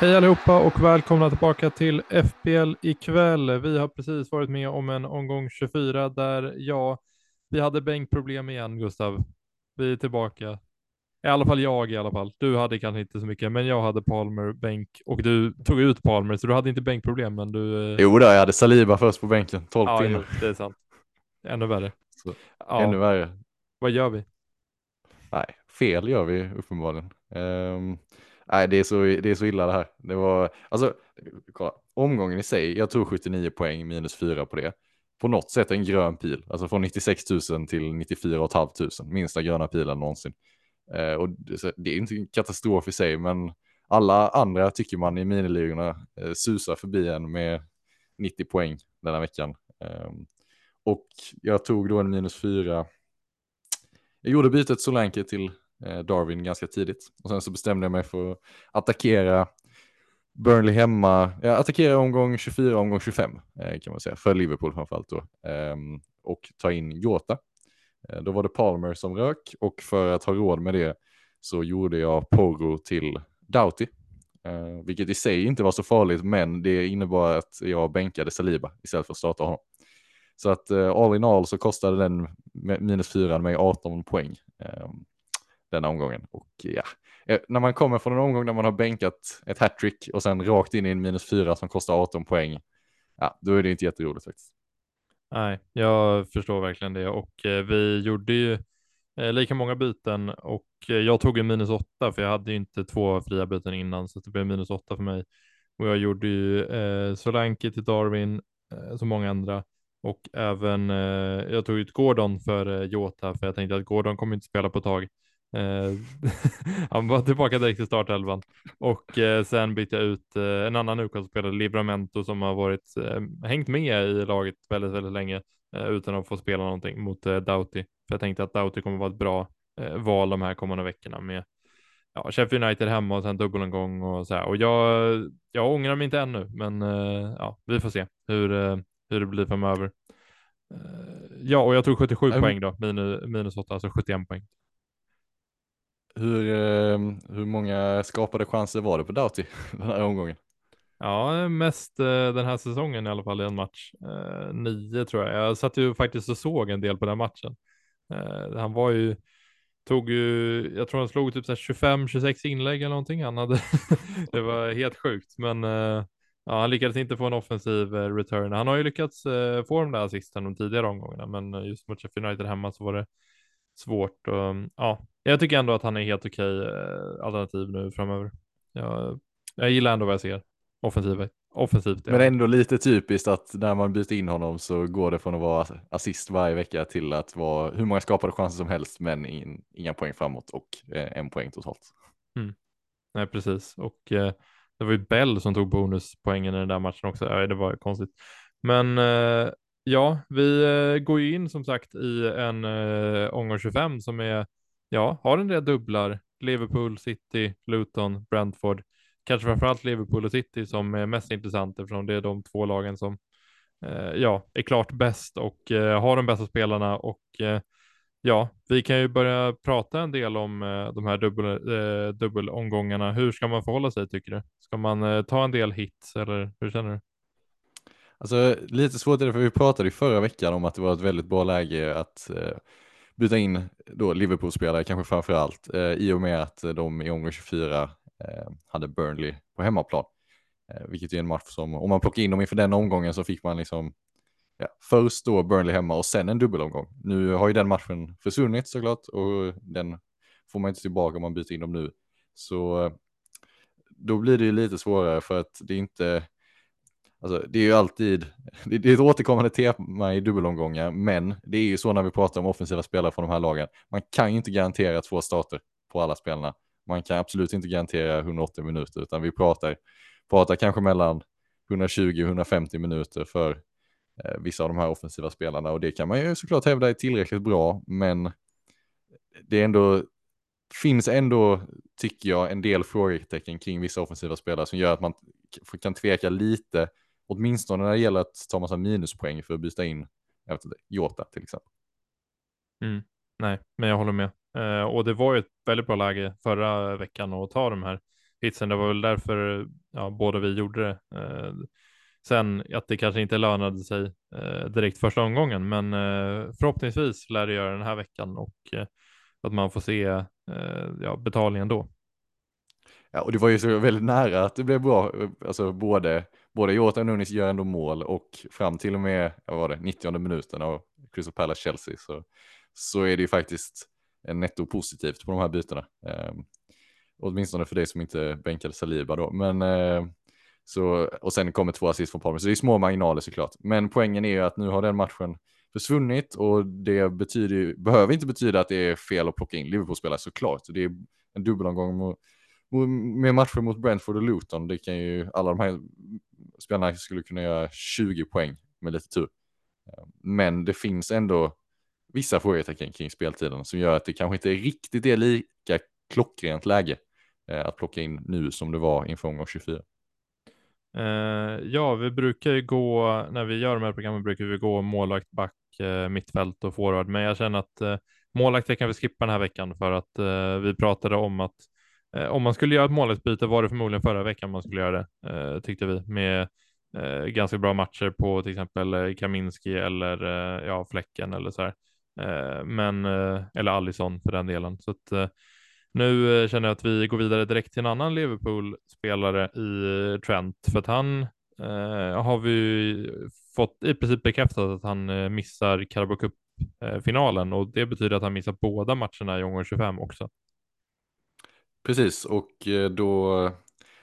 Hej allihopa och välkomna tillbaka till FPL ikväll. Vi har precis varit med om en omgång 24 där ja, vi hade bänkproblem igen Gustav. Vi är tillbaka. I alla fall jag i alla fall. Du hade kanske inte så mycket, men jag hade Palmer bänk och du tog ut Palmer så du hade inte bänkproblem, men du. eh, Jo då, jag hade Saliba först på bänken, 12 ja, timmar. jo, det är sant. Ännu värre. Så, Ja, Ännu värre. vad gör vi? Nej, fel gör vi uppenbarligen. Ehm, nej, det är, så, det är så illa det här. Det var, alltså, kolla, omgången i sig, jag tog 79 poäng, minus 4 på det. På något sätt en grön pil, alltså från 96 000 till 94 500, minsta gröna pilen någonsin. Eh, och det, det är inte en katastrof i sig, men alla andra tycker man i miniligorna eh, susar förbi en med 90 poäng denna veckan. Eh, och jag tog då en minus 4 jag gjorde bytet Solanke till Eh, Darwin ganska tidigt och sen så bestämde jag mig för att attackera Burnley hemma, ja, attackera omgång 24, omgång 25 eh, kan man säga, för Liverpool framförallt då. Ehm, och ta in Jota. Eh, då var det Palmer som rök och för att ha råd med det så gjorde jag Porro till Doughty. Vilket i sig inte var så farligt, men det innebar att jag bänkade Saliba istället för att starta honom. Så att all in all så kostade den minus 4 mig 18 poäng ehm, denna omgången. Och ja, eh, när man kommer från en omgång där man har bänkat ett hattrick och sen rakt in i en minus fyra som kostar 18 poäng, ja, då är det inte jätteroligt faktiskt. Nej, jag förstår verkligen det och eh, vi gjorde ju eh, lika många byten och jag tog en minus åtta för jag hade ju inte två fria byten innan så det blev minus åtta för mig. Och jag gjorde ju eh, Solanke till Darwin eh, som många andra och även eh, jag tog ut Gordon för eh, Jota för jag tänkte att Gordon kommer inte spela på ett tag. Eh, han var tillbaka direkt till startelvan och eh, sen bytte jag ut eh, en annan Newcastle-spelare, Livramento, som har varit, hängt med i laget väldigt, väldigt länge utan att få spela någonting mot Doughty. För jag tänkte att Doughty kommer vara ett bra val de här kommande veckorna med ja, Sheffield United hemma och sen dubbelomgång och så här. Och jag, jag ångrar mig inte ännu, men ja, vi får se hur, hur det blir framöver. Ja, och jag tog 77 Mm. poäng då, minus, minus 8, alltså 71 poäng. Hur, ehm, hur många skapade chanser var det på Doughty den här omgången? Ja, mest eh, den här säsongen i alla fall i en match. Eh, nio tror jag. Jag satt ju faktiskt och såg en del på den matchen. Eh, han var ju, tog ju, jag tror han slog typ 25-26 inlägg eller någonting. Han hade, det var helt sjukt. Men ja, han lyckades inte få en offensiv return. Han har ju lyckats få de där assisten de tidigare omgångarna, men just mot Sheffield United hemma så var det svårt. Och, mm, ja, jag tycker ändå att han är helt okej eh, alternativ nu framöver. Jag, jag gillar ändå vad jag ser offensivt. Offensivt. Men ändå lite typiskt att när man byter in honom så går det från att vara assist varje vecka till att vara hur många skapade chanser som helst men in, inga poäng framåt och eh, en poäng totalt. Nej, precis. Och eh, det var ju Bell som tog bonuspoängen i den där matchen också. Ja, det var konstigt. Men eh, ja, vi eh, går ju in som sagt i en eh, omgång 25 som är, ja, har en del dubblar. Liverpool, City, Luton, Brentford. Kanske framförallt Liverpool och City som är mest intressant eftersom det är de två lagen som eh, ja, är klart bäst och eh, har de bästa spelarna och eh, Ja, vi kan ju börja prata en del om eh, de här dubbel, eh, dubbelomgångarna. Hur ska man förhålla sig tycker du? Ska man eh, ta en del hits eller hur känner du? Alltså lite svårt är det för vi pratade ju förra veckan om att det var ett väldigt bra läge att eh, byta in då Liverpool-spelare kanske framför allt eh, i och med att de i omgång 24 eh, hade Burnley på hemmaplan. Eh, vilket är en match som om man plockar in dem inför den omgången så fick man liksom ja, först då Burnley hemma och sen en dubbelomgång. Nu har ju den matchen försvunnit såklart och den får man inte tillbaka om man byter in dem nu. Så eh, då blir det ju lite svårare för att det är inte Alltså, det är ju alltid, det är ett återkommande tema i dubbelomgångar, men det är ju så när vi pratar om offensiva spelare från de här lagen. Man kan ju inte garantera två starter på alla spelarna. Man kan absolut inte garantera 180 minuter, utan vi pratar, pratar kanske mellan 120-150 minuter för eh, vissa av de här offensiva spelarna och det kan man ju såklart hävda är tillräckligt bra, men det är ändå finns ändå, tycker jag, en del frågetecken kring vissa offensiva spelare som gör att man kan tveka lite, åtminstone när det gäller att ta massa minuspoäng för att byta in jag vet inte, Jota till exempel. Mm. Nej, men jag håller med. Eh, och det var ju ett väldigt bra läge förra veckan att ta de här hitsen. Det var väl därför ja, båda vi gjorde det. Eh, sen att det kanske inte lönade sig eh, direkt första omgången, men eh, förhoppningsvis lär det göra den här veckan och eh, att man får se eh, ja, betalningen då. Ja, och det var ju så väldigt nära att det blev bra, alltså både, både Jota och Nunes gör ändå mål och fram till och med, vad var det, 90 minuten av Crystal Palace Chelsea så, så är det ju faktiskt en netto positivt på de här bytena. Eh, åtminstone för dig som inte bänkade Saliba då, men eh, så, och sen kommer två assist från Palmer, så det är små marginaler såklart. Men poängen är ju att nu har den matchen försvunnit och det betyder, behöver inte betyda att det är fel att plocka in Liverpool-spelare såklart. Det är en dubbelomgång mot, med matcher mot Brentford och Luton. Det kan ju alla de här spelarna skulle kunna göra 20 poäng med lite tur. Eh, men det finns ändå vissa frågetecken kring speltiden som gör att det kanske inte riktigt är lika klockrent läge eh, att plocka in nu som det var inför omgång 24. Uh, eh, ja, vi brukar ju gå, när vi gör de här programmen brukar vi gå målvakt, back, uh, mittfält och forward, men jag känner att uh, målvakt kan vi skippa den här veckan för att uh, vi pratade om att Eh, om man skulle göra ett målvaktsbyte var det förmodligen förra veckan man skulle göra det, eh, tyckte vi, med eh, ganska bra matcher på till exempel Kaminski eller ja, Fläcken eller så här. men, eller Allison för den delen. Så att, nu känner jag att vi går vidare direkt till en annan Liverpool-spelare i Trent, för att han eh, har vi fått i princip bekräftat att han missar Carabao Cup-finalen och det betyder att han missar båda matcherna i omgång 25 också. Precis, och eh, då,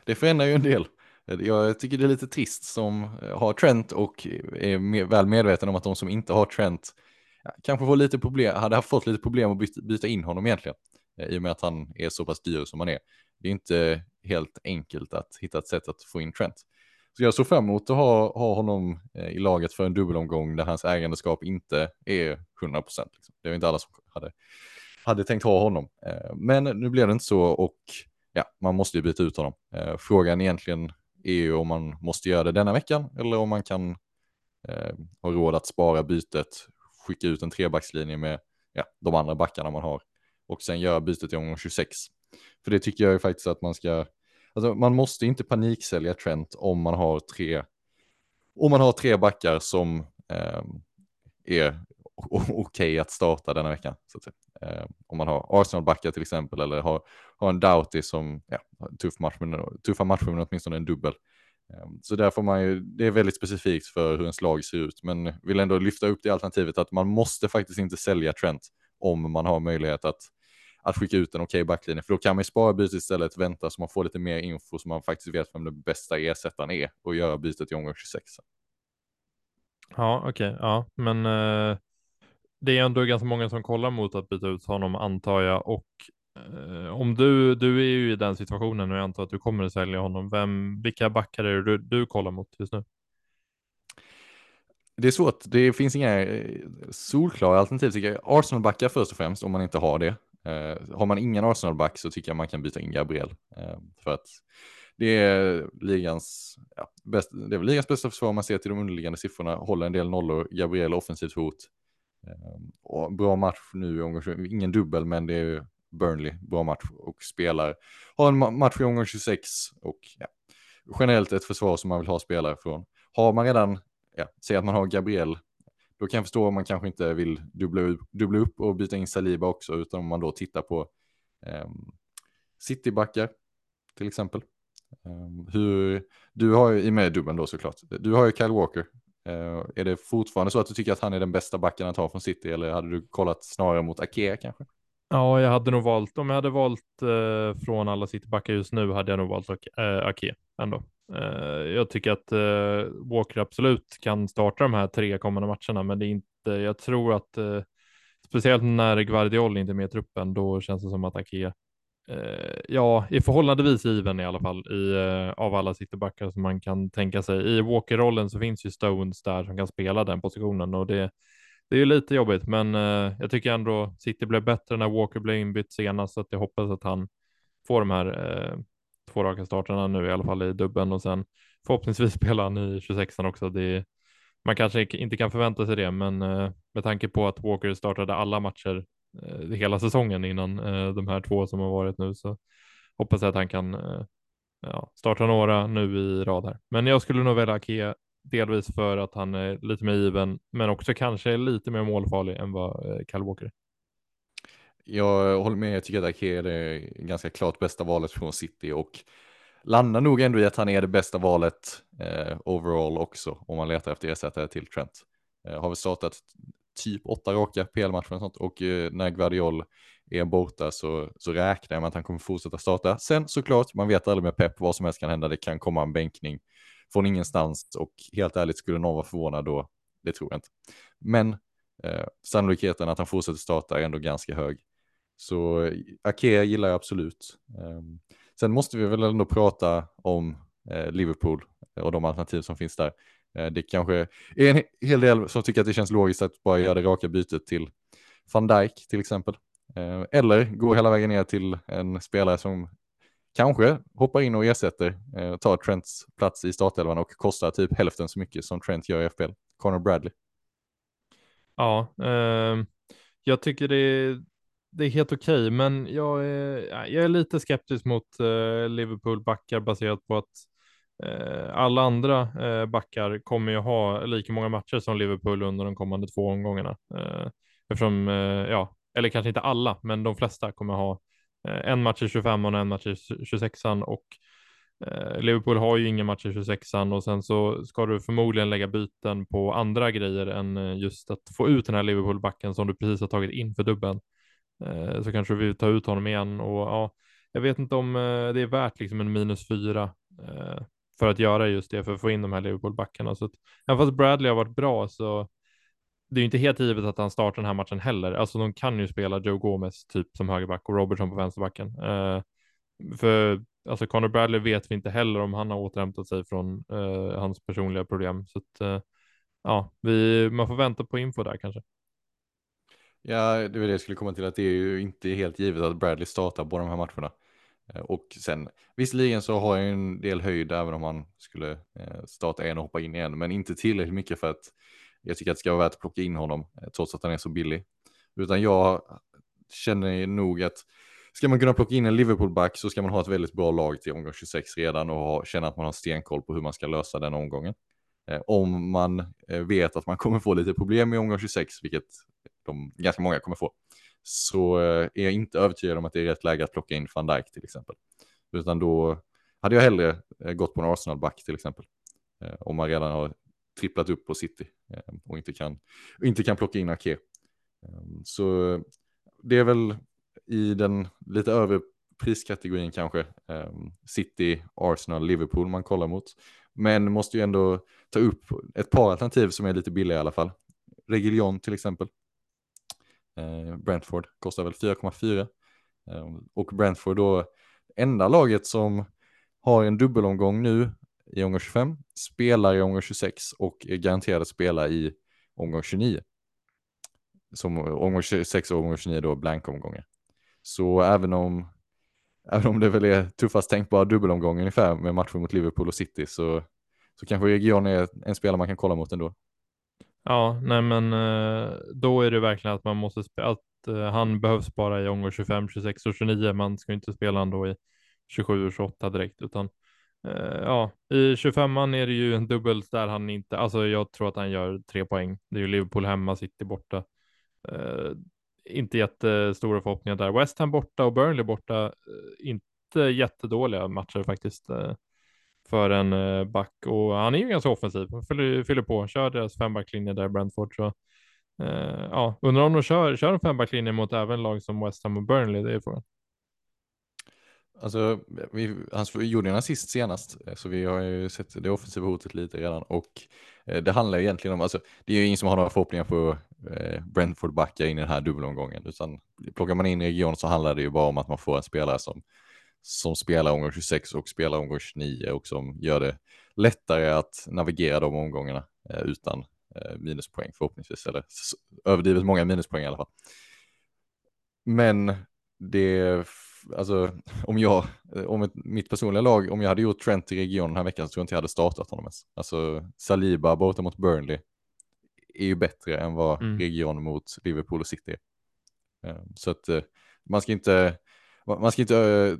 det förändrar ju en del. Jag tycker det är lite trist som eh, har Trent och eh, är väl medveten om att de som inte har Trent kanske får lite problem, hade fått lite problem att byta, byta in honom egentligen. I och med att han är så pass dyr som han är. Det är inte helt enkelt att hitta ett sätt att få in Trent. Så jag såg fram emot att ha, ha honom i laget för en dubbelomgång där hans ägandeskap inte är 100 procent. Liksom. Det var inte alla som hade, hade tänkt ha honom. Eh, men nu blev det inte så och ja, man måste ju byta ut honom. Eh, frågan egentligen är ju om man måste göra det denna veckan eller om man kan eh, ha råd att spara bytet, skicka ut en trebackslinje med ja, de andra backarna man har och sen göra bytet i omgång 26. För det tycker jag ju faktiskt att man ska, alltså man måste inte paniksälja Trent om man har tre, om man har tre backar som eh, är okej okay att starta denna veckan. Så att säga. Eh, om man har Arsenal-backar till exempel eller har, har en Doughty som ja, tuff match, men, tuffa matcher men åtminstone en dubbel. Eh, så där får man ju, det är väldigt specifikt för hur en slag ser ut, men vill ändå lyfta upp det alternativet att man måste faktiskt inte sälja Trent om man har möjlighet att att skicka ut en okej okay backlinje, för då kan man ju spara bytet istället, vänta så man får lite mer info så man faktiskt vet vem den bästa ersättaren är och göra bytet i omgång 26. Ja, okej, okay, ja, men eh, det är ändå ganska många som kollar mot att byta ut honom antar jag och eh, om du, du är ju i den situationen och jag antar att du kommer att sälja honom, vem, vilka backar är det du, du kollar mot just nu? Det är svårt, det finns inga eh, solklara alternativ tycker jag. Arsenal-backar först och främst om man inte har det. Eh, har man ingen Arsenal-back så tycker jag man kan byta in Gabriel. Eh, för att det är ligans, ja, bäst, det är väl ligans bästa försvar om man ser till de underliggande siffrorna. Håller en del nollor, Gabriel offensivt hot. Ehm, och bra match nu i omgång ingen dubbel men det är Burnley, bra match och spelar. Har en match i omgång 26 och ja, generellt ett försvar som man vill ha spelare från. Har man redan, ja, säg att man har Gabriel då kan jag förstå om man kanske inte vill dubbla upp, dubbla upp och byta in Saliba också, utan om man då tittar på eh, Citybackar till exempel. Um, hur, du har ju i med dubbeln då såklart. Du har ju Kyle Walker. Eh, är det fortfarande så att du tycker att han är den bästa backen att ha från City eller hade du kollat snarare mot Akea kanske? Ja, jag hade nog valt, om jag hade valt eh, från alla Citybackar just nu hade jag nog valt eh, Ake ändå. Eh, jag tycker att eh, Walker absolut kan starta de här tre kommande matcherna, men det är inte, jag tror att eh, speciellt när Guardiol inte är med i truppen, då känns det som att Ake Eh, ja, i förhållandevis given i alla fall i, eh, av alla citybackar som man kan tänka sig. I Walker-rollen så finns ju Stones där som kan spela den positionen och det, det är lite jobbigt, men eh, jag tycker ändå City blev bättre när Walker blev inbytt senast, så att jag hoppas att han får de här eh, två raka starterna nu i alla fall i dubben och sen förhoppningsvis spelar han i 26 också. Det, man kanske inte kan förvänta sig det, men eh, med tanke på att Walker startade alla matcher Eh, hela säsongen innan eh, de här två som har varit nu så hoppas jag att han kan eh, ja, starta några nu i rad här. Men jag skulle nog välja Ake delvis för att han är lite mer given, men också kanske lite mer målfarlig än vad eh, Kyle Walker Jag håller med, jag tycker att Ake är det ganska klart bästa valet från City och landar nog ändå i att han är det bästa valet eh, overall också om man letar efter ersättare till Trent. Eh, har vi startat typ åtta raka PL-matcher och sånt och eh, när Guardiol är borta så, så räknar jag med att han kommer fortsätta starta. Sen såklart, man vet aldrig med Pep vad som helst kan hända. Det kan komma en bänkning från ingenstans och helt ärligt skulle någon vara förvånad då, det tror jag inte. Men eh, sannolikheten att han fortsätter starta är ändå ganska hög. Så eh, Akea Ake gillar jag absolut. Eh, Sen måste vi väl ändå prata om eh, Liverpool och de alternativ som finns där. Eh, det kanske är en hel del som tycker att det känns logiskt att bara göra det raka bytet till van Dijk till exempel. Eh, eller gå hela vägen ner till en spelare som kanske hoppar in och ersätter, eh, tar Trents plats i startelvan och kostar typ hälften så mycket som Trent gör i FPL. Connor Bradley. Ja, eh, jag tycker det är det är helt okej, okay, men jag är, jag är lite skeptisk mot eh, Liverpool backar baserat på att Eh, alla andra eh, backar kommer ju ha lika många matcher som Liverpool under de kommande två omgångarna. Eh, eftersom, ja, eller kanske inte alla, men de flesta kommer ha en match i 25 och en match i 26 och Liverpool har ju ingen match i 26 och sen så ska du förmodligen lägga byten på andra grejer än just att få ut den här Liverpool-backen som du precis har tagit in för dubben. Så kanske vi tar ut honom igen och ja, jag vet inte om det är värt liksom en minus fyra för att göra just det, för att få in de här Liverpool-backarna. Så att, även fast Bradley har varit bra så det är ju inte helt givet att han startar den här matchen heller. Alltså de kan ju spela Joe Gomez typ som högerback och Robertson på vänsterbacken. Uh, för alltså Conor Bradley vet vi inte heller om han har återhämtat sig från uh, hans personliga problem. Så att, uh, ja, vi, man får vänta på info där kanske. Ja, det var det jag skulle komma till, att det är ju inte helt givet att Bradley startar på de här matcherna. Eh, och sen, visserligen så har jag en del höjd även om han skulle eh, starta en och hoppa in igen, men inte tillräckligt mycket för att jag tycker att det ska vara värt att plocka in honom, eh, trots att han är så billig. Utan jag känner nog att ska man kunna plocka in en Liverpool-back så ska man ha ett väldigt bra lag till omgång 26 redan och känna att man har stenkoll på hur man ska lösa den omgången. Om man vet att man kommer få lite problem i omgång 26, vilket de ganska många kommer få, så eh, är jag inte övertygad om att det är rätt läge att plocka in van Dijk till exempel. Utan då hade jag hellre eh, gått på en Arsenal-back till exempel. Eh, om man redan har tripplat upp på City och inte kan, inte kan plocka in Ake. Ehm, så det är väl i den lite övre priskategorin kanske. Ehm, City, Arsenal, Liverpool man kollar mot. Men måste ju ändå ta upp ett par alternativ som är lite billiga i alla fall. Regilion till exempel. Eh, Brentford kostar väl 4,4. Eh, och Brentford då enda laget som har en dubbelomgång nu i omgång 25, spelar i omgång 26 och är garanterade att spela i omgång 29. Som omgång 26 och omgång 29 då blankomgångar. Så även om, även om det väl är tuffast tänkbara dubbelomgång ungefär med matcher mot Liverpool och City så, så kanske Region är en spelare man kan kolla mot ändå. Ja, nej men eh, då är det verkligen att man måste spela, att eh, han behövs bara i omgång 25, 26 och 29. Man ska inte spela han då i 27 och 28 direkt, utan eh, ja, i 25an är det ju en dubbel där han inte, alltså jag tror att han gör tre poäng. Det är ju Liverpool hemma, City borta. inte jättestora förhoppningar där. West Ham borta och Burnley borta, inte jättedåliga matcher faktiskt för en eh, back och han är ju ganska offensiv. Fyller, fyller på, kör deras fembacklinje där Brentford. Så, eh, ja, undrar om de kör, kör en fembacklinje mot även lag som West Ham och Burnley, det är frågan. Alltså, vi, han gjorde en assist senast, eh, så vi har ju sett det offensiva hotet lite redan. Och eh, det handlar egentligen om, alltså, det är ju ingen som har några förhoppningar på eh, Brentford backa in i den här dubbelomgången, utan plockar man in region så handlar det ju bara om att man får en spelare som, som spelar omgång 26 och spelar omgång 29 och som gör det lättare att navigera de omgångarna eh, utan eh, minuspoäng förhoppningsvis, eller överdrivet många minuspoäng i alla fall. Men det alltså om jag, om ett, mitt personliga lag, om jag hade gjort Trent i regionen den här veckan så tror jag inte jag hade startat honom ens. Alltså Saliba borta mot Burnley är ju bättre än vad mm. region mot Liverpool och City är. Eh, så att eh, man ska inte, man ska inte eh,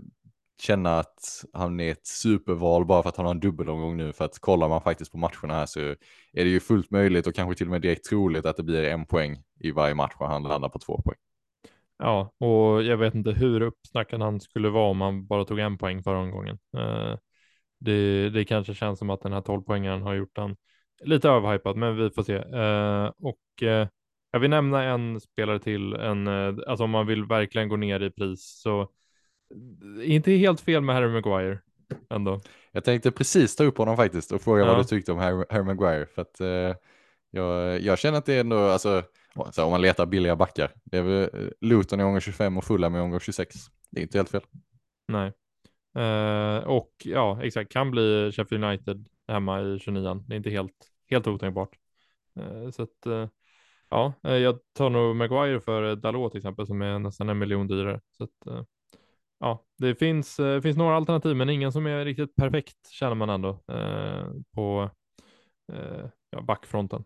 känna att han är ett superval bara för att han har en dubbelomgång nu. För att kollar man faktiskt på matcherna här så är det ju fullt möjligt och kanske till och med direkt troligt att det blir en poäng i varje match och han landar på två poäng. Ja, och jag vet inte hur uppsnackad han skulle vara om han bara tog en poäng förra omgången. Eh, det, det kanske känns som att den här 12 poängen har gjort han lite överhypad, men vi får se. Eh, och eh, jag vill nämna en spelare till, en, alltså om man vill verkligen gå ner i pris så inte helt fel med Harry Maguire ändå. Jag tänkte precis ta upp honom faktiskt och fråga ja. vad du tyckte om Harry, Harry Maguire för att jag, jag känner att det är ändå, alltså så om man letar billiga backar. Det är väl eh, Luton i omgång 25 och Fulham i omgång 26. Det är inte helt fel. Nej. Uh, och ja, exakt, kan bli Sheffield United hemma i 29 Det är inte helt, helt otänkbart. Uh, så att, uh, ja, jag tar nog Maguire för Dalot till exempel som är nästan en miljon dyrare. Så att, ja, det finns, eh, finns några alternativ, men ingen som är riktigt perfekt känner man ändå eh, på eh, ja, backfronten.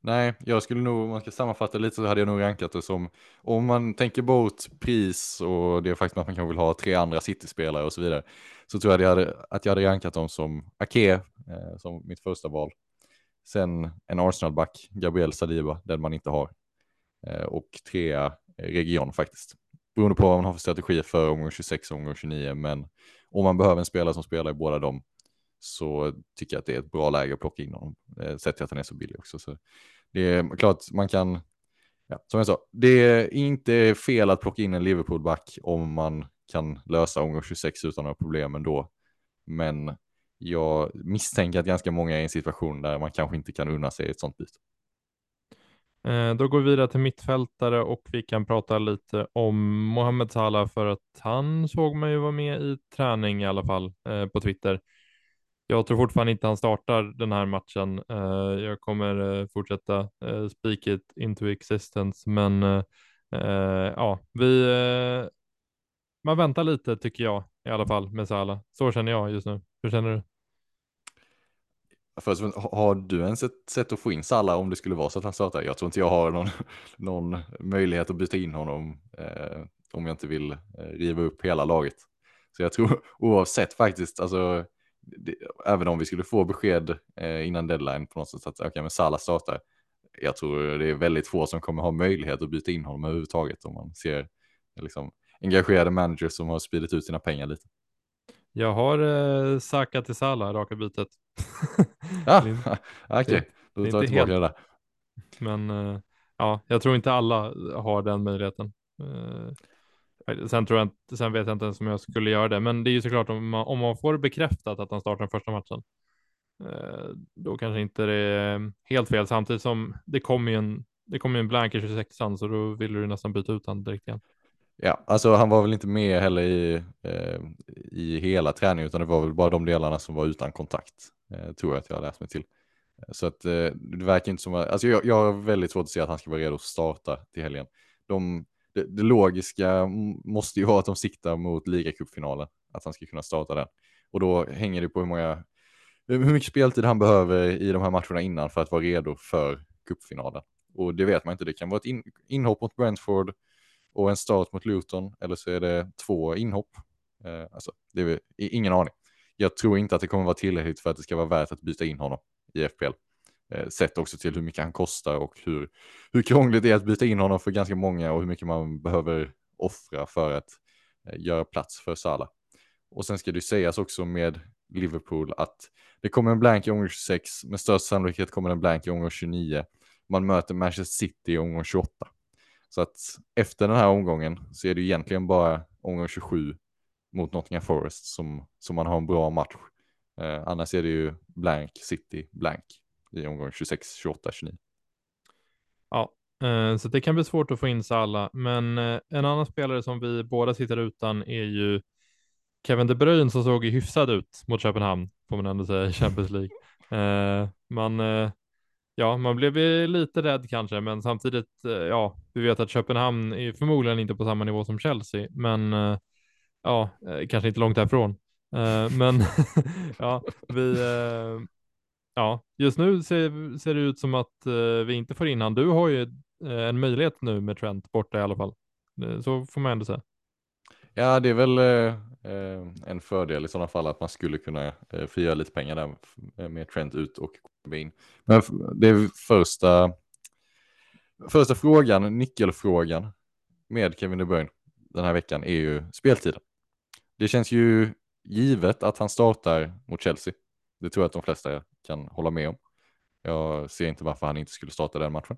Nej, jag skulle nog, om man ska sammanfatta lite så hade jag nog rankat det som, om man tänker bort pris och det faktum att man kanske vill ha tre andra City-spelare och så vidare, så tror jag, jag hade, att jag hade rankat dem som Ake, eh, som mitt första val. Sen en Arsenal-back, Gabriel Saliba, den man inte har. Eh, och trea, Region faktiskt. Beroende på vad man har för strategi för omgång 26 och omgång 29, men om man behöver en spelare som spelar i båda dem så tycker jag att det är ett bra läge att plocka in honom. Eh, sett till att han är så billig också. Så det är klart man kan, ja, som jag sa, det är inte fel att plocka in en Liverpool-back om man kan lösa omgång 26 utan några problem ändå. Men jag misstänker att ganska många är i en situation där man kanske inte kan unna sig ett sånt byte. Eh, då går vi vidare till mittfältare och vi kan prata lite om Mohamed Salah för att han såg mig ju vara med i träning i alla fall eh, på Twitter. Jag tror fortfarande inte han startar den här matchen. Eh, jag kommer eh, fortsätta speak it into existence, men ja, vi man väntar lite tycker jag i alla fall med Salah. Så känner jag just nu. Hur känner du? Först, har du ens ett sätt att få in Salla om det skulle vara så att han startar? Jag tror inte jag har någon, någon möjlighet att byta in honom eh, om jag inte vill eh, riva upp hela laget. Så jag tror oavsett faktiskt, alltså det, även om vi skulle få besked eh, innan deadline på något sätt att okay, men Salah startar. Jag tror det är väldigt få som kommer ha möjlighet att byta in honom överhuvudtaget om man ser liksom, engagerade managers som har spridit ut sina pengar lite. Jag har eh, Saka till Salah, raka bytet. ah, okej, okay. då tar jag tillbaka det där. Men eh, ja, jag tror inte alla har den möjligheten. Eh, Sen, tror jag inte, sen vet jag inte ens om jag skulle göra det, men det är ju såklart om man, om man får bekräftat att han startar den första matchen, eh, då kanske inte det är helt fel. Samtidigt som det kommer ju en, det kommer en blank i 26 så då vill du nästan byta ut han direkt igen. Ja, alltså han var väl inte med heller i, eh, i hela träningen, utan det var väl bara de delarna som var utan kontakt, eh, tror jag att jag har läst mig till. Så att eh, det verkar inte som att, alltså jag, jag har väldigt svårt att se att han ska vara redo att starta till helgen. De, det, det, logiska måste ju vara att de siktar mot ligacupfinalen, att han ska kunna starta den. Och då hänger det på hur många, hur mycket speltid han behöver i de här matcherna innan för att vara redo för cupfinalen. Och det vet man inte, det kan vara ett in, inhopp mot Brentford och en start mot Luton, eller så är det två inhopp. Eh, alltså, det är ingen aning. Jag tror inte att det kommer vara tillräckligt för att det ska vara värt att byta in honom i FPL. Eh, sett också till hur mycket han kostar och hur, hur krångligt det är att byta in honom för ganska många och hur mycket man behöver offra för att eh, göra plats för Salah. Och sen ska det sägas också med Liverpool att det kommer en blank i omgång 26, med störst sannolikhet kommer en blank i omgång 29. Man möter Manchester City i omgång 28. Så att efter den här omgången så är det egentligen bara omgång 27 mot Nottingham Forest som, som man har en bra match. Eh, annars är det ju blank City blank i omgång 26, 28, 29. Ja, eh, så det kan bli svårt att få in Salah, men eh, en annan spelare som vi båda sitter utan är ju Kevin De Bruyne som såg hyfsad ut mot Köpenhamn, får man ändå säga, i Champions League. Eh, man, eh, ja, man blev lite rädd kanske, men samtidigt, eh, ja, vi vet att Köpenhamn är förmodligen inte på samma nivå som Chelsea, men eh, ja, eh, kanske inte långt därifrån. Men ja, vi, ja, just nu ser, ser det ut som att vi inte får in han. Du har ju en möjlighet nu med Trent borta i alla fall. Så får man ändå säga. Ja, det är väl eh, eh, en fördel i sådana fall att man skulle kunna eh, frigöra lite pengar där eh, med Trent ut och in. Men det är första, första frågan, nyckelfrågan med Kevin De Bruyne den här veckan är ju speltiden. Det känns ju givet att han startar mot Chelsea. Det tror jag att de flesta kan hålla med om. Jag ser inte varför han inte skulle starta den matchen.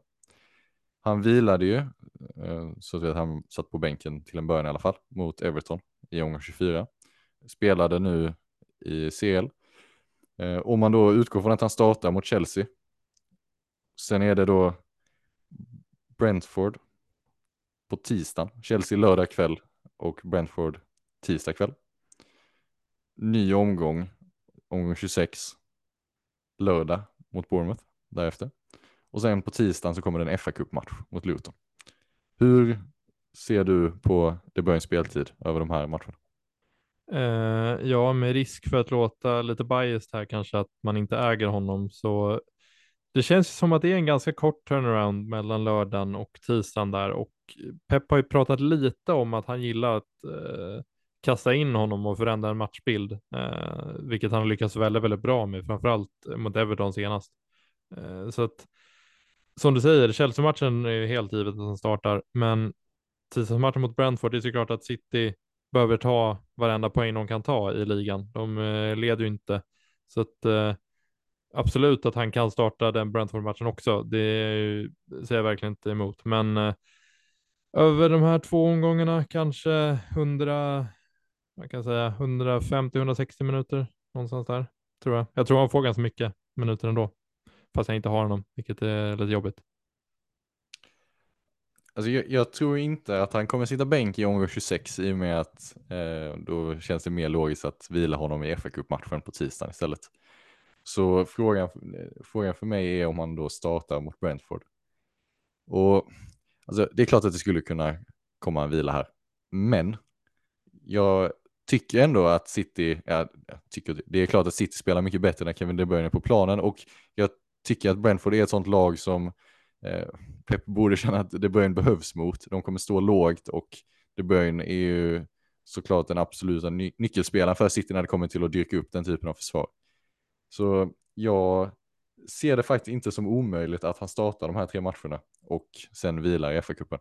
Han vilade ju, Eh, så att han satt på bänken till en början i alla fall, mot Everton i omgång 24. Spelade nu i CL. Eh, om man då utgår från att han startar mot Chelsea. Sen är det då Brentford på tisdagen, Chelsea lördag kväll och Brentford tisdag kväll. Ny omgång, omgång 26, lördag mot Bournemouth därefter. Och sen på tisdagen så kommer det en fa Cup-match mot Luton. Hur ser du på De Bruynes speltid över de här matcherna? Uh, ja, med risk för att låta lite biased här kanske att man inte äger honom så det känns som att det är en ganska kort turnaround mellan lördagen och tisdagen där och Pep har ju pratat lite om att han gillar att uh, kasta in honom och förändra en matchbild, uh, vilket han lyckats väldigt, väldigt bra med, framförallt mot Everton senast. så att som du säger, Chelsea-matchen är helt givet att han startar, men tisdagsmatchen mot Brentford, det är såklart att City behöver ta varenda poäng de kan ta i ligan. De eh, leder ju inte. Så att eh, absolut att han kan starta den Brentford-matchen också. Det säger jag verkligen inte emot. Men eh, över de här två omgångarna kanske 100, man kan säga 150-160 minuter någonstans där tror jag. Jag tror han får ganska mycket minuter ändå, fast jag inte har honom, vilket är lite jobbigt. Alltså jag, jag, tror inte att han kommer sitta bänk i omgång 26 i och med att eh, då känns det mer logiskt att vila honom i fa matchen på tisdagen istället. Så frågan, frågan för mig är om han då startar mot Brentford. Och alltså, det är klart att det skulle kunna komma en vila här. Men jag tycker ändå att City, ja, tycker, det är klart att City spelar mycket bättre när Kevin De Bruyne är på planen och jag tycker att Brentford är ett sånt lag som eh, Pep borde känna att De Bruyne behövs mot. De kommer stå lågt och De Bruyne är ju såklart den absoluta ny nyckelspelaren för City när det kommer till att dyrka upp den typen av försvar. Så jag ser det faktiskt inte som omöjligt att han startar de här tre matcherna och sen vilar i FA-cupen.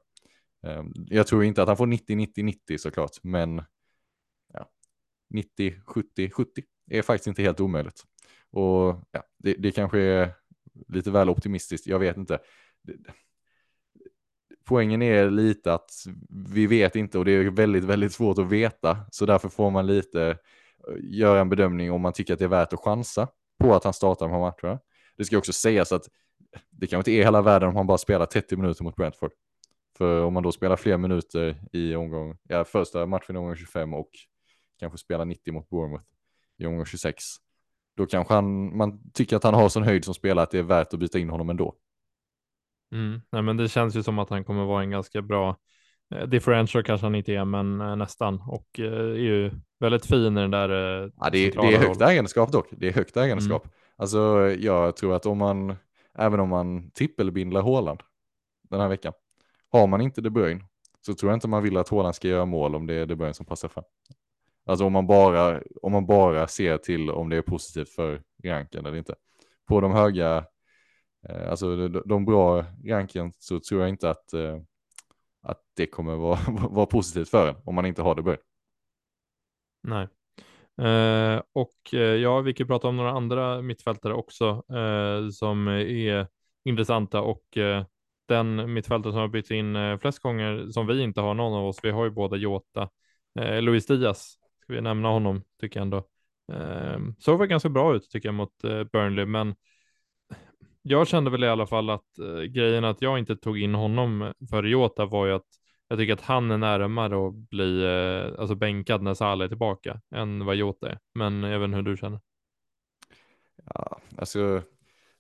Ehm, jag tror inte att han får 90, 90, 90 såklart, men ja, 90, 70, 70 är faktiskt inte helt omöjligt. Och ja, det, det kanske är lite väl optimistiskt, jag vet inte. Poängen är lite att vi vet inte och det är väldigt, väldigt svårt att veta. Så därför får man lite eh, göra en bedömning om man tycker att det är värt att chansa på att han startar de här matcherna. Det ska också sägas att det kanske inte är hela världen om han bara spelar 30 minuter mot Brentford. För om man då spelar fler minuter i omgång, ja, första matchen i omgång 25 och kanske spelar 90 mot Bournemouth i omgång 26, då kanske han, man tycker att han har sån höjd som spelare att det är värt att byta in honom ändå. Mm. Nej, men det känns ju som att han kommer vara en ganska bra eh, differential kanske han inte är, men eh, nästan och eh, är ju väldigt fin i den där. Ja, det, är, det är högt ägandeskap dock. Det är högt ägandeskap. Mm. Alltså, jag tror att om man, även om man trippelbindlar Håland den här veckan, har man inte De Bruyne så tror jag inte man vill att Håland ska göra mål om det är De Bruyne som passar fram. Alltså om man bara, om man bara ser till om det är positivt för ranken eller inte. På de höga, eh, alltså de, de bra ranken så tror jag inte att, eh, att det kommer vara, vara positivt för en om man inte har det bra. Nej. Eh, och eh, ja, vi kan prata om några andra mittfältare också eh, som är intressanta och eh, den mittfältare som har bytt in eh, flest gånger som vi inte har någon av oss, vi har ju båda Jota, eh, Luis Diaz ska vi nämna honom tycker jag ändå. Eh, såg väl ganska bra ut tycker jag mot eh, Burnley, men jag kände väl i alla fall att eh, grejen att jag inte tog in honom för Jota var ju att jag tycker att han är närmare att bli eh, alltså bänkad när Salah är tillbaka än vad Jota är. Men även hur du känner. Ja, alltså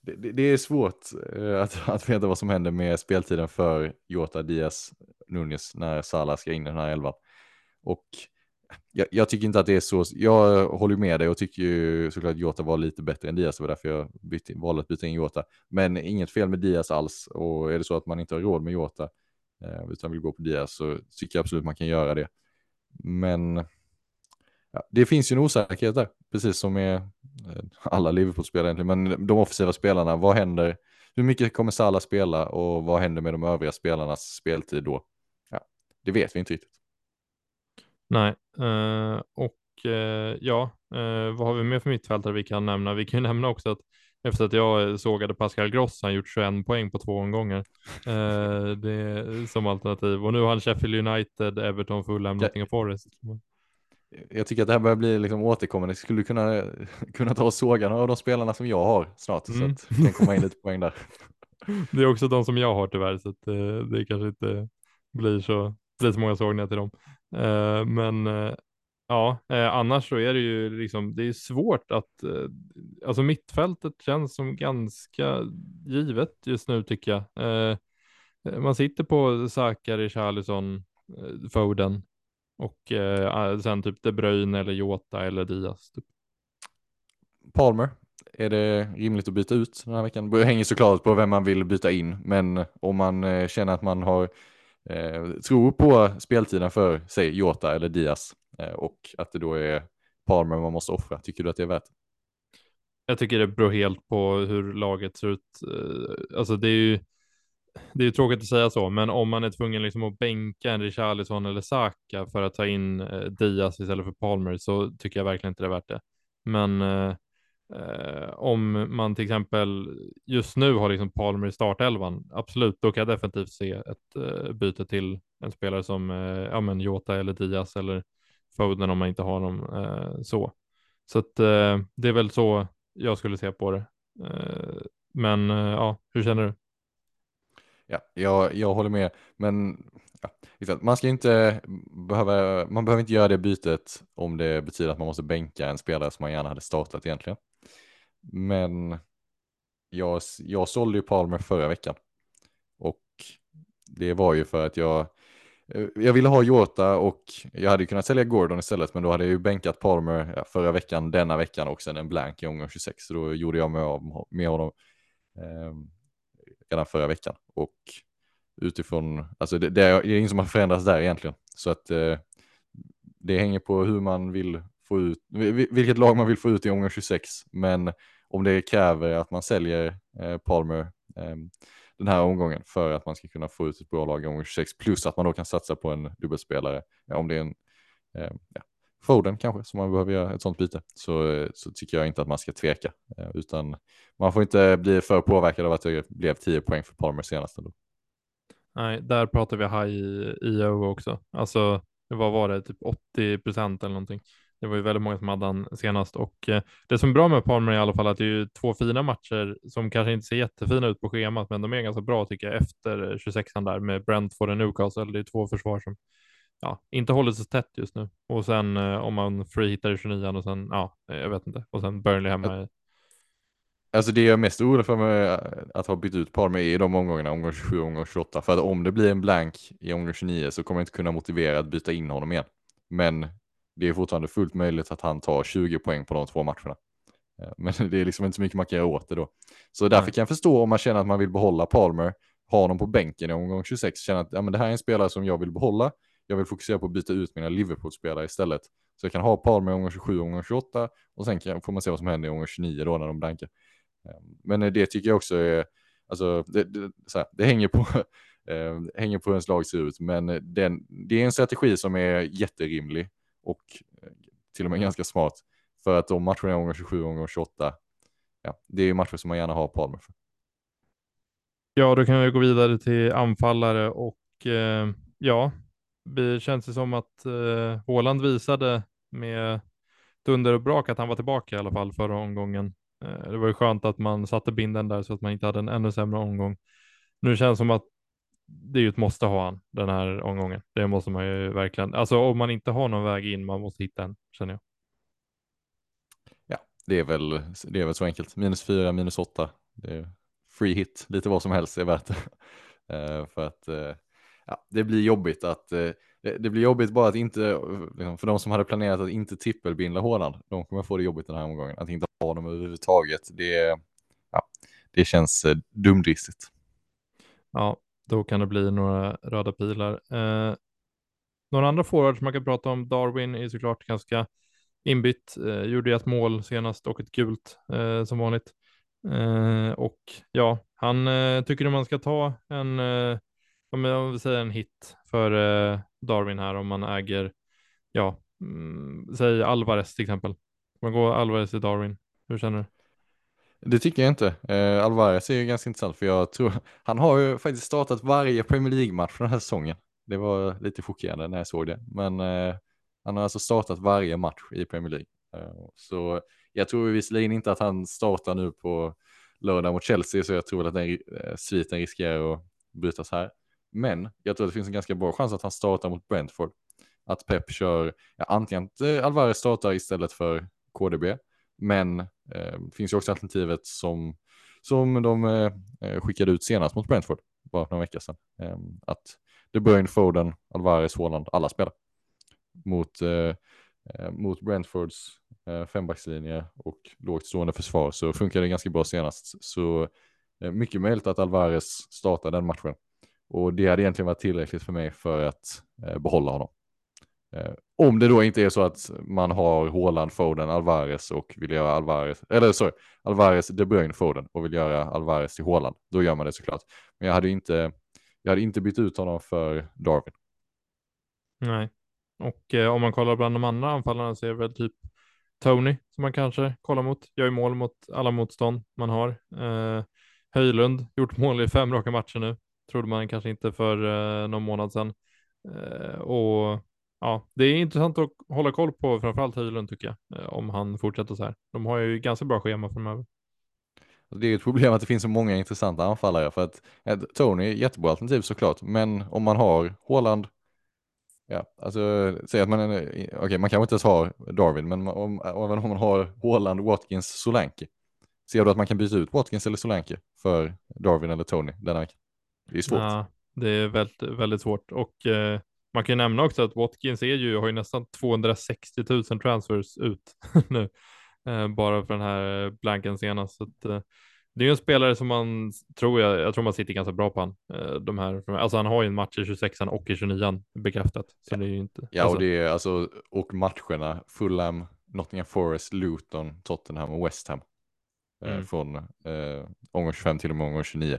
det, det, är svårt eh, att, att veta vad som händer med speltiden för Jota, Diaz, Nunez när Salah ska in i den här elvan. Och jag, jag, tycker inte att det är så, jag håller med dig och tycker ju såklart att Jota var lite bättre än Diaz, det var därför jag bytte, valde att byta in Jota. Men inget fel med Diaz alls och är det så att man inte har råd med Jota eh, utan vill gå på Diaz så tycker jag absolut man kan göra det. Men ja, det finns ju en osäkerhet där, precis som med eh, alla Liverpool-spelare egentligen, men de offensiva spelarna, vad händer? Hur mycket kommer Salah spela och vad händer med de övriga spelarnas speltid då? Ja, det vet vi inte riktigt. Nej, uh, och uh, ja, uh, vad har vi mer för mittfältare vi kan nämna? Vi kan ju nämna också att efter att jag sågade Pascal Gross, han gjort 21 poäng på två omgångar. det är som alternativ. Och nu har han Sheffield United, Everton, Fulham, Nottingham Forest. Jag tycker att det här börjar bli liksom återkommande. Jag skulle kunna, kunna ta och såga några av de spelarna som jag har snart. Mm. Så att det kan komma in lite poäng där. Det är också de som jag har tyvärr, så att det kanske inte blir så, blir så många sågningar till dem. Eh, men eh, ja, eh, annars så är det ju liksom, det är svårt att, alltså mittfältet känns som ganska givet just nu tycker jag. Man sitter på Sakari, Charlison, Foden och sen typ De Bruyne eller Jota eller Diaz. Typ. Palmer, är det rimligt att byta ut den här veckan? Det hänger såklart på vem man vill byta in, men om man känner att man har eh, tror på speltiden för, säg Jota eller Diaz eh, och att det då är Palmer man måste offra. Tycker du att det är värt? Jag tycker det beror helt på hur laget ser ut. Eh, alltså det är ju det är ju tråkigt att säga så, men om man är tvungen liksom att bänka en Richarlison eller Saka för att ta in eh, Diaz istället för Palmer så tycker jag verkligen inte det är värt det. Men eh, Eh, om man till exempel just nu har liksom Palmer i startelvan, absolut, då kan jag definitivt se ett eh, byte till en spelare som eh, ja, men Jota eller Diaz eller Foden om man inte har dem eh, så. Så att, eh, det är väl så jag skulle se på det. Eh, men eh, ja, hur känner du? Ja, jag, jag håller med, men ja, man ska inte behöva, man behöver inte göra det bytet om det betyder att man måste bänka en spelare som man gärna hade startat egentligen. Men jag, jag sålde ju Palmer förra veckan. Och det var ju för att jag, eh, jag ville ha Jota och jag hade kunnat sälja Gordon istället, men då hade jag ju bänkat Palmer förra veckan, denna veckan och sen en blank i omgång 26. Så då gjorde jag mig av med honom eh, redan förra veckan. Och utifrån, alltså det, det, är inget som har förändrats där egentligen. Så att eh, det hänger på hur man vill få ut, vilket lag man vill få ut i omgång 26. Men om det kräver att man säljer eh, Palmer eh, den här omgången för att man ska kunna få ut ett bra lag i omgång 26 plus att man då kan satsa på en dubbelspelare. Ja, om det är en eh, ja, Foden kanske som man behöver göra ett sånt byte så, eh, så tycker jag inte att man ska tveka eh, utan man får inte bli för påverkad av att det blev 10 poäng för Palmer senast. Ändå. Nej, där pratar vi high IO också. Alltså, vad var det, typ 80 procent eller någonting. Det var ju väldigt många som hade han senast och eh, det som är bra med Palmer i alla fall att det är ju två fina matcher som kanske inte ser jättefina ut på schemat, men de är ganska bra tycker jag efter 26 där med Brentford och Newcastle. Det är två försvar som ja, inte håller så tätt just nu och sen eh, om man free hittar i 29 och sen ja, jag vet inte och sen Burnley hemma. Alltså det jag är mest orolig för mig att ha bytt ut Palmer i de omgångarna, omgång 27 och omgång 28. För att om det blir en blank i omgång 29 så kommer jag inte kunna motivera att byta in honom igen. Men det är fortfarande fullt möjligt att han tar 20 poäng på de två matcherna. Eh, men det är liksom inte så mycket man kan göra åt det då. Så därför kan jag förstå om man känner att man vill behålla Palmer, ha honom på bänken i omgång 26, känna att ja, men det här är en spelare som jag vill behålla. Jag vill fokusera på att byta ut mina Liverpool-spelare istället. Så jag kan ha Palmer i omgång 27 och omgång 28 och sen kan, får man se vad som händer i omgång 29 då när de blankar. Eh, men det tycker jag också är, alltså det, det, här, det hänger på eh, hänger på hur ens lag ser ut, men den, det är en strategi som är jätterimlig och eh, till och med ganska smart. För att de matcherna är omgång 27 gånger 28, ja, det är matcher som man gärna har Palmer för. Ja, då kan vi gå vidare till anfallare och eh, ja, det känns det som att eh, Håland visade med dunder och brak att han var tillbaka i alla fall förra omgången. Eh, det var ju skönt att man satte binden där så att man inte hade en ännu sämre omgång. Nu känns det som att det är ju ett måste ha han den här omgången. Det måste man ju verkligen. Alltså om man inte har någon väg in, man måste hitta en, känner jag. Ja, det är väl, det är väl så enkelt. Minus fyra, minus åtta. Det är free hit, lite vad som helst är värt det. Uh, för att uh, ja, det blir jobbigt att uh, det, det, blir jobbigt bara att inte, liksom, för de som hade planerat att inte trippelbindla Håland, de kommer få det jobbigt den här omgången. Att inte ha dem överhuvudtaget, det, ja, det känns dumdristigt. Ja, då kan det bli några röda pilar. Eh, några andra forwards man kan prata om, Darwin är såklart ganska inbytt, eh, gjorde ett mål senast och ett gult eh, som vanligt. Eh, och ja, han eh, tycker man ska ta en, eh, om vi säger en hit för eh, Darwin här om man äger, ja, mm, säg Alvarez till exempel. Man går Alvarez till Darwin. Hur känner du? Det tycker jag inte. Eh, Alvarez är ju ganska intressant för jag tror, han har ju faktiskt startat varje Premier League-match den här säsongen. Det var lite chockerande när jag såg det, men eh, han har alltså startat varje match i Premier League. Eh, så jag tror visserligen inte att han startar nu på lördag mot Chelsea, så jag tror att den eh, sviten riskerar att brytas här. Men jag tror att det finns en ganska bra chans att han startar mot Brentford. Att Pep kör, ja, antingen att eh, Alvarez startar istället för KDB, men eh, finns ju också alternativet som, som de eh, eh, skickade ut senast mot Brentford, bara för några veckor sedan. Eh, att De Bruyne, Foden, Alvarez, Haaland, alla spelar. Mot, eh, eh, mot Brentfords fembackslinje och lågt stående försvar så funkade det ganska bra senast. Så mycket möjligt att Alvarez startar den matchen. Och det hade egentligen varit tillräckligt för mig för att behålla honom. Eh, om det då inte är så att man har Håland, Foden, Alvarez och vill göra Alvarez, eller sorry, Alvarez, De Bruyne, Foden och vill göra Alvarez till Håland, då gör man det såklart. Men jag hade inte, jag hade inte bytt ut honom för Darwin. Nej, och eh, om man kollar bland de andra anfallarna så är det väl typ Tony som man kanske kollar mot. Gör ju mål mot alla motstånd man har. Eh, Höjlund gjort mål i fem raka matcher nu. Trodde man kanske inte för eh, någon månad sedan. Eh, och ja, det är intressant att hålla koll på framförallt Höjlund tycker jag, eh, om han fortsätter så här. De har ju ganska bra schema framöver. Det är ett problem att det finns så många intressanta anfallare för att Tony är jättebra alternativ såklart, men om man har Håland, ja, alltså säg att man, okej okay, man kanske inte ens har Darwin, men om, även om man har Håland, Watkins, Solanke, ser du att man kan byta ut Watkins eller Solanke för Darwin eller Tony denna vecka? Det är svårt. Ja, det är väldigt, väldigt svårt och eh, man kan nämna också att Watkins är ju, har ju nästan 260 000 transfers ut nu, eh, bara för den här blanken senast. Så att, eh, det är ju en spelare som man tror, jag, jag tror man sitter ganska bra på han. Eh, de här, alltså han har ju en match i 26 och i 29 bekräftat. Så ja. det är ju inte, ja, alltså. och det är alltså, och matcherna, Fulham, Nottingham Forest, Luton, Tottenham och West Ham. Eh, mm. Från eh, omgång 25 till och med omgång 29.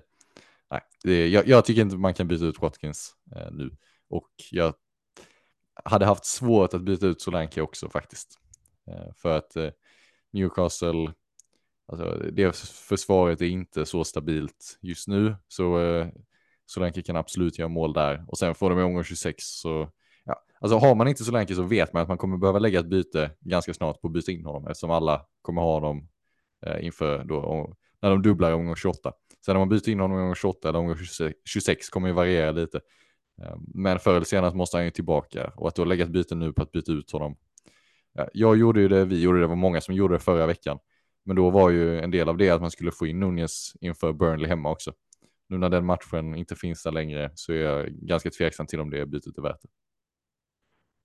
Nej, det, jag, jag, tycker inte man kan byta ut Watkins eh, nu. Och jag hade haft svårt att byta ut Solanke också faktiskt. Eh, för att eh, Newcastle, alltså det försvaret är inte så stabilt just nu. Så eh, Solanke kan absolut göra mål där. Och sen får de i omgång 26 så, ja, alltså har man inte Solanke så vet man att man kommer behöva lägga ett byte ganska snart på att byta in honom eftersom alla kommer ha dem inför då, när de dubblar i omgång 28. Sen om man byter in honom i omgång 28 eller omgång 26 kommer ju variera lite. Ehm, men förr eller senare måste han ju tillbaka och att då lägga ett byte nu på att byta ut honom. Jag gjorde ju det, vi gjorde det, det var många som gjorde det förra veckan. Men då var ju en del av det att man skulle få in Nunez inför Burnley hemma också. Nu när den matchen inte finns där längre så är jag ganska tveksam till om det bytet är värt det.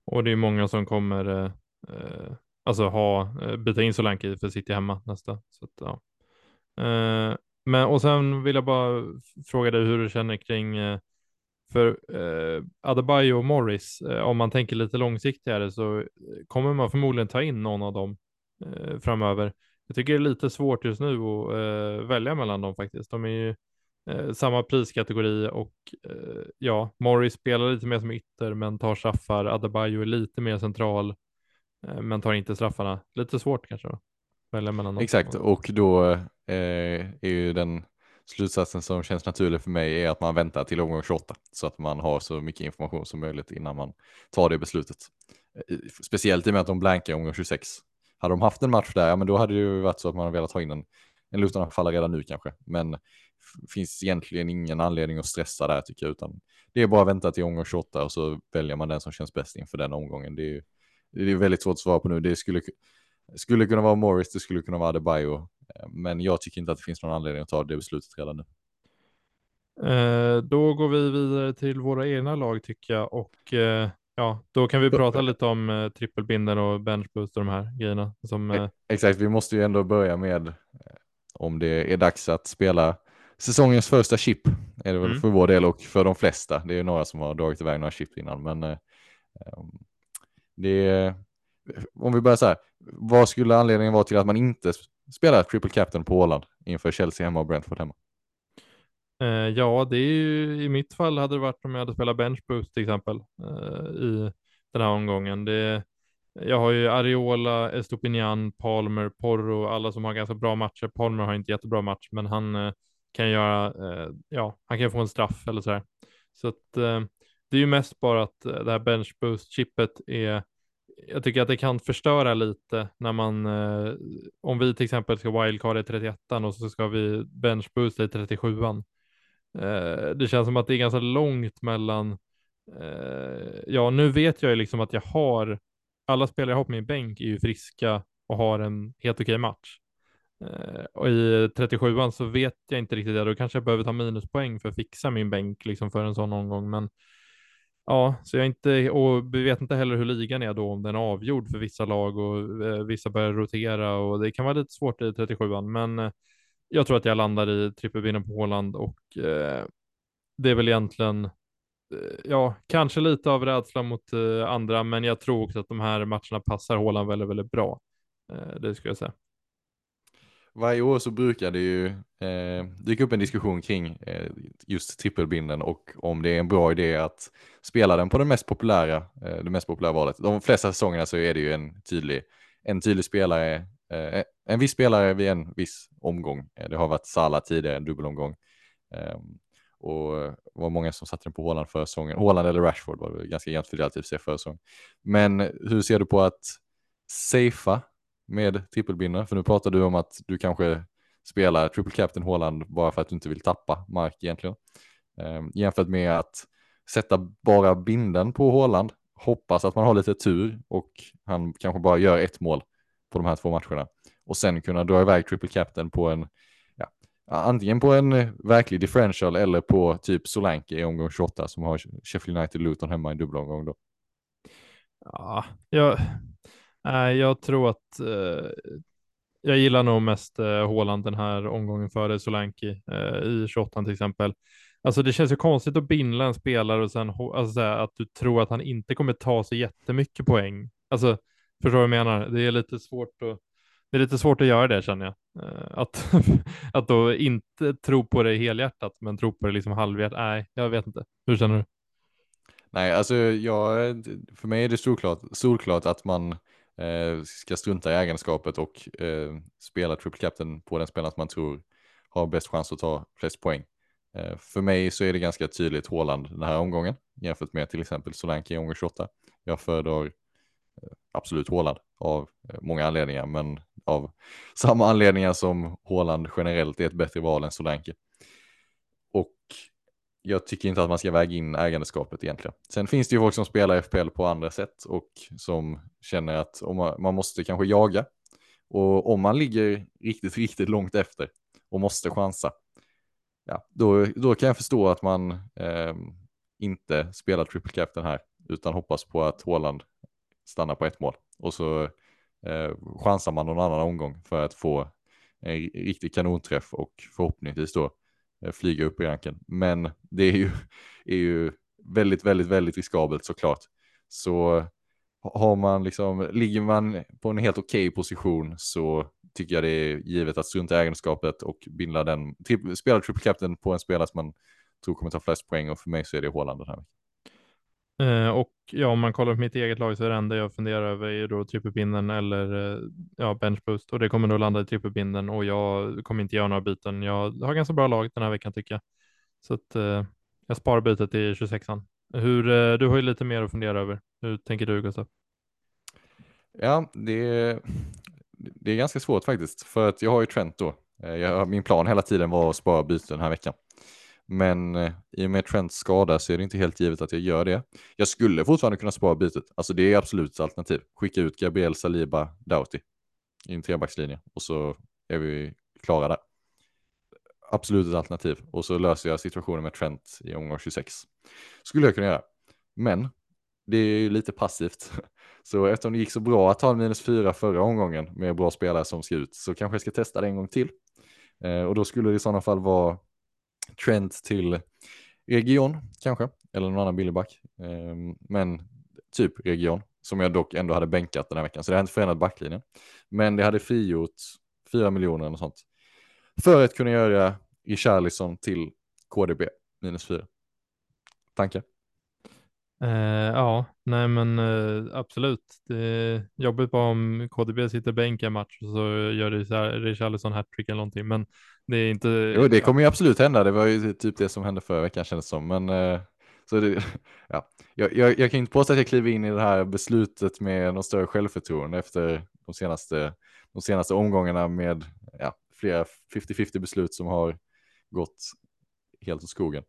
Och det är många som kommer eh, eh alltså ha, eh, byta in Solanke för City hemma nästa. Så att, ja. eh, men och sen vill jag bara fråga dig hur du känner kring eh, för eh, Adebayo och Morris, eh, om man tänker lite långsiktigare så eh, kommer man förmodligen ta in någon av dem eh, framöver. Jag tycker det är lite svårt just nu att eh, välja mellan dem faktiskt. De är ju eh, samma priskategori och eh, ja, Morris spelar lite mer som ytter men tar straffar. Adebayo är lite mer central eh, men tar inte straffarna. Lite svårt kanske då. Välja mellan dem. Exakt, och då är ju den slutsatsen som känns naturlig för mig är att man väntar till omgång 28 så att man har så mycket information som möjligt innan man tar det beslutet. Eh, speciellt i och med att de blankar omgång 26. Hade de haft en match där, ja men då hade det ju varit så att man velat ha in en, en Luton-anfallare redan nu kanske. Men finns egentligen ingen anledning att stressa där tycker jag, utan det är bara att vänta till omgång 28 och så väljer man den som känns bäst inför den omgången. Det är, det är väldigt svårt att svara på nu. Det skulle, skulle kunna vara Morris, det skulle kunna vara Adebayo, men jag tycker inte att det finns någon anledning att ta det beslutet redan nu. Eh, då går vi vidare till våra egna lag tycker jag och eh, ja, då kan vi prata lite om eh, trippelbinden och benchboost och de här grejerna. Som, eh... Exakt, vi måste ju ändå börja med eh, om det är dags att spela säsongens första chip är det väl mm. för vår del och för de flesta. Det är några som har dragit iväg några chip innan, men eh, ehm, det är, om vi börjar så här, vad skulle anledningen vara till att man inte spelar triple captain på Åland inför Chelsea hemma och Brentford hemma? Eh, ja, det är ju i mitt fall hade det varit om jag hade spelat bench boost till exempel eh, i den här omgången. Det, jag har ju Ariola, Estopinian, Palmer, Porro, alla som har ganska bra matcher. Palmer har inte jättebra match, men han eh, kan göra, eh, ja, han kan få en straff eller så här. Så att eh, det är ju mest bara att eh, det här bench boost chippet är jag tycker att det kan förstöra lite när man, eh, om vi till exempel ska wildcard i 31 och så ska vi benchboosta i 37an. Eh, det känns som att det är ganska långt mellan, eh, ja nu vet jag ju liksom att jag har, alla spelare jag har på min bänk är ju friska och har en helt okej match. Eh, och i 37an så vet jag inte riktigt det, då kanske jag behöver ta minuspoäng för att fixa min bänk liksom för en sån omgång, men Ja, så jag inte, och vi vet inte heller hur ligan är då, om den är avgjord för vissa lag och eh, vissa börjar rotera och det kan vara lite svårt i 37an, men eh, jag tror att jag landar i trippelvinnen på Håland och eh, det är väl egentligen, eh, ja, kanske lite av rädsla mot eh, andra, men jag tror också att de här matcherna passar Håland väldigt, väldigt bra. Eh, det skulle jag säga varje år så brukar det ju eh, dyka upp en diskussion kring eh, just trippelbinden och om det är en bra idé att spela den på den mest populära, eh, det mest populära valet. De flesta säsongerna så är det ju en tydlig, en tydlig spelare, eh, en viss spelare vid en viss omgång. Eh, det har varit Sala tidigare, en dubbelomgång. Eh, och det var många som satte den på Håland förra säsongen. Håland eller Rashford var det ganska jämnt fördelat i sig för säsong. Men hur ser du på att safea med trippelbindare? För nu pratar du om att du kanske spelar triple captain Håland bara för att du inte vill tappa mark egentligen. Ehm, jämfört med att sätta bara binden på Håland, hoppas att man har lite tur och han kanske bara gör ett mål på de här två matcherna och sen kunna dra iväg triple captain på en ja, antingen på en verklig differential eller på typ Solanke i omgång 28 som har Sheffield United Luton hemma i dubbelomgång då. Ja, jag, Nej, jag tror att eh, jag gillar nog mest eh, Håland den här omgången före Solanki eh, i 28 till exempel. Alltså det känns ju konstigt att binda en spelare och sen alltså, att du tror att han inte kommer ta så jättemycket poäng. Alltså, förstår du vad jag menar? Det är lite svårt att det är lite svårt att göra det känner jag. Eh, att, att då inte tro på det helhjärtat men tro på det liksom halvhjärtat. Nej, jag vet inte. Hur känner du? Nej, alltså jag, för mig är det solklart, solklart att man eh, Eh, ska strunta i ägandeskapet och eh, spela triple captain på den spelaren som man tror har bäst chans att ta flest poäng. Eh, för mig så är det ganska tydligt Håland den här omgången jämfört med till exempel Solanke i omgång 28. Jag föredrar eh, absolut Håland av eh, många anledningar, men av samma anledningar som Håland generellt är ett bättre val än Solanke. Och jag tycker inte att man ska väga in ägandeskapet egentligen. Sen finns det ju folk som spelar FPL på andra sätt och som känner att man, man måste kanske jaga. Och om man ligger riktigt, riktigt långt efter och måste chansa, ja, då, då kan jag förstå att man eh, inte spelar triple captain här, utan hoppas på att Håland stannar på ett mål. Och så eh, chansar man någon annan omgång för att få en riktig kanonträff och förhoppningsvis då Eh, flyga upp i ranken. Men det är ju, är ju väldigt, väldigt, väldigt riskabelt såklart. Så har man liksom, ligger man på en helt okej okay position så tycker jag det är givet att strunta i ägenskapet och binda den, spela triple captain på en spelare som man tror kommer ta flest poäng och för mig så är det Håland den här Eh, och ja, om man kollar på mitt eget lag så är det enda jag funderar över är då trippelpinnen eller eh, ja, benchboost och det kommer då landa i trippelpinnen och jag kommer inte göra några byten. Jag har ganska bra lag den här veckan tycker jag. Så att eh, jag sparar bytet till 26an. Hur, eh, du har ju lite mer att fundera över. Hur tänker du Gustav? Ja, det, det är ganska svårt faktiskt, för att jag har ju Trent då. Eh, jag, min plan hela tiden var att spara byten den här veckan. Men eh, i och med Trents skada så är det inte helt givet att jag gör det. Jag skulle fortfarande kunna spara bytet. Alltså det är absolut ett alternativ. Skicka ut Gabriel Saliba Doughty i en trebackslinje och så är vi klara där. Absolut ett alternativ. Och så löser jag situationen med Trent i omgång 26. Skulle jag kunna göra. Men det är ju lite passivt. Så eftersom det gick så bra att ta en minus fyra förra omgången med bra spelare som ska ut så kanske jag ska testa det en gång till. Eh, och då skulle det i sådana fall vara Trent till Region kanske, eller någon annan billig back, ehm, men typ Region, som jag dock ändå hade bänkat den här veckan. Så det har inte förändrat backlinjen. Men det hade frigjort 4 miljoner eller sånt. För att kunna göra Richarlison till KDB minus 4. Tankar? Eh, ja, nej men eh, absolut. Det är jobbigt bara om KDB sitter bänk en match och så gör Richarlison hattrick eller någonting. Men det är inte. Jo, det kommer ju absolut hända. Det var ju typ det som hände förra veckan kändes som. Men eh, så det, ja. jag, jag, jag kan inte påstå att jag kliver in i det här beslutet med något större självförtroende efter de senaste, de senaste omgångarna med ja, flera 50-50 beslut som har gått helt åt skogen.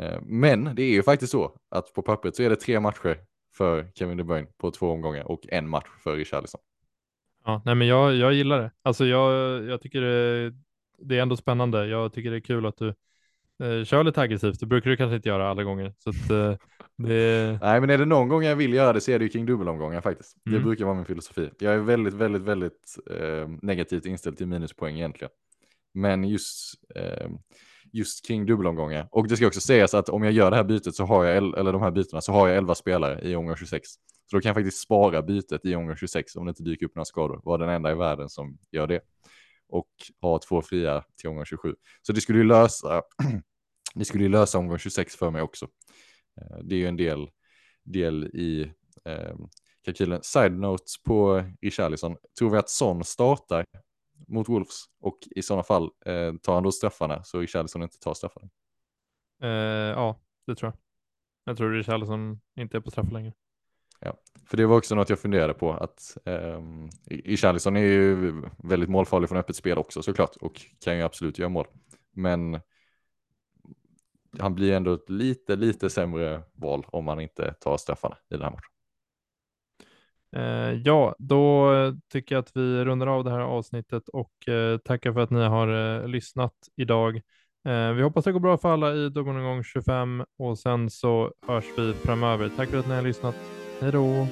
Eh, men det är ju faktiskt så att på pappret så är det tre matcher för Kevin De Bruyne på två omgångar och en match för Richarlison. Ja, nej men jag, jag gillar det. Alltså jag, jag tycker det, det är ändå spännande. Jag tycker det är kul att du eh, kör lite aggressivt. Det brukar du kanske inte göra alla gånger. Så att, eh, det... Nej, men är det någon gång jag vill göra det så är det ju kring dubbelomgångar faktiskt. Mm. Det brukar vara min filosofi. Jag är väldigt, väldigt, väldigt eh, negativt inställd till minuspoäng egentligen. Men just eh, just kring dubbelomgångar. Och det ska också sägas att om jag gör det här bytet så har jag, eller de här bytena, så har jag 11 spelare i omgång 26. Så då kan jag faktiskt spara bytet i omgång 26 om det inte dyker upp några skador. Var den enda i världen som gör det. Och ha två fria till omgång 27. Så det skulle ju lösa, det skulle ju lösa omgång 26 för mig också. Eh, det är ju en del, del i eh, kalkylen. Side notes på Richarlison. Tror vi att Son startar mot Wolves och i sådana fall eh, tar han då straffarna så Richarlison inte tar straffarna. Eh, ja, det tror jag. Jag tror Richarlison inte är på straff längre. Ja, för det var också något jag funderade på att eh, Richarlison är ju väldigt målfarlig från öppet spel också såklart och kan ju absolut göra mål. Men han blir ändå ett lite, lite sämre val om han inte tar straffarna i den här matchen. Eh, ja, då tycker jag att vi rundar av det här avsnittet och eh, tackar för att ni har eh, lyssnat idag. Eh, vi hoppas det går bra för alla i dubbelomgång 25 och sen så hörs vi framöver. Tack för att ni har lyssnat. Hej då!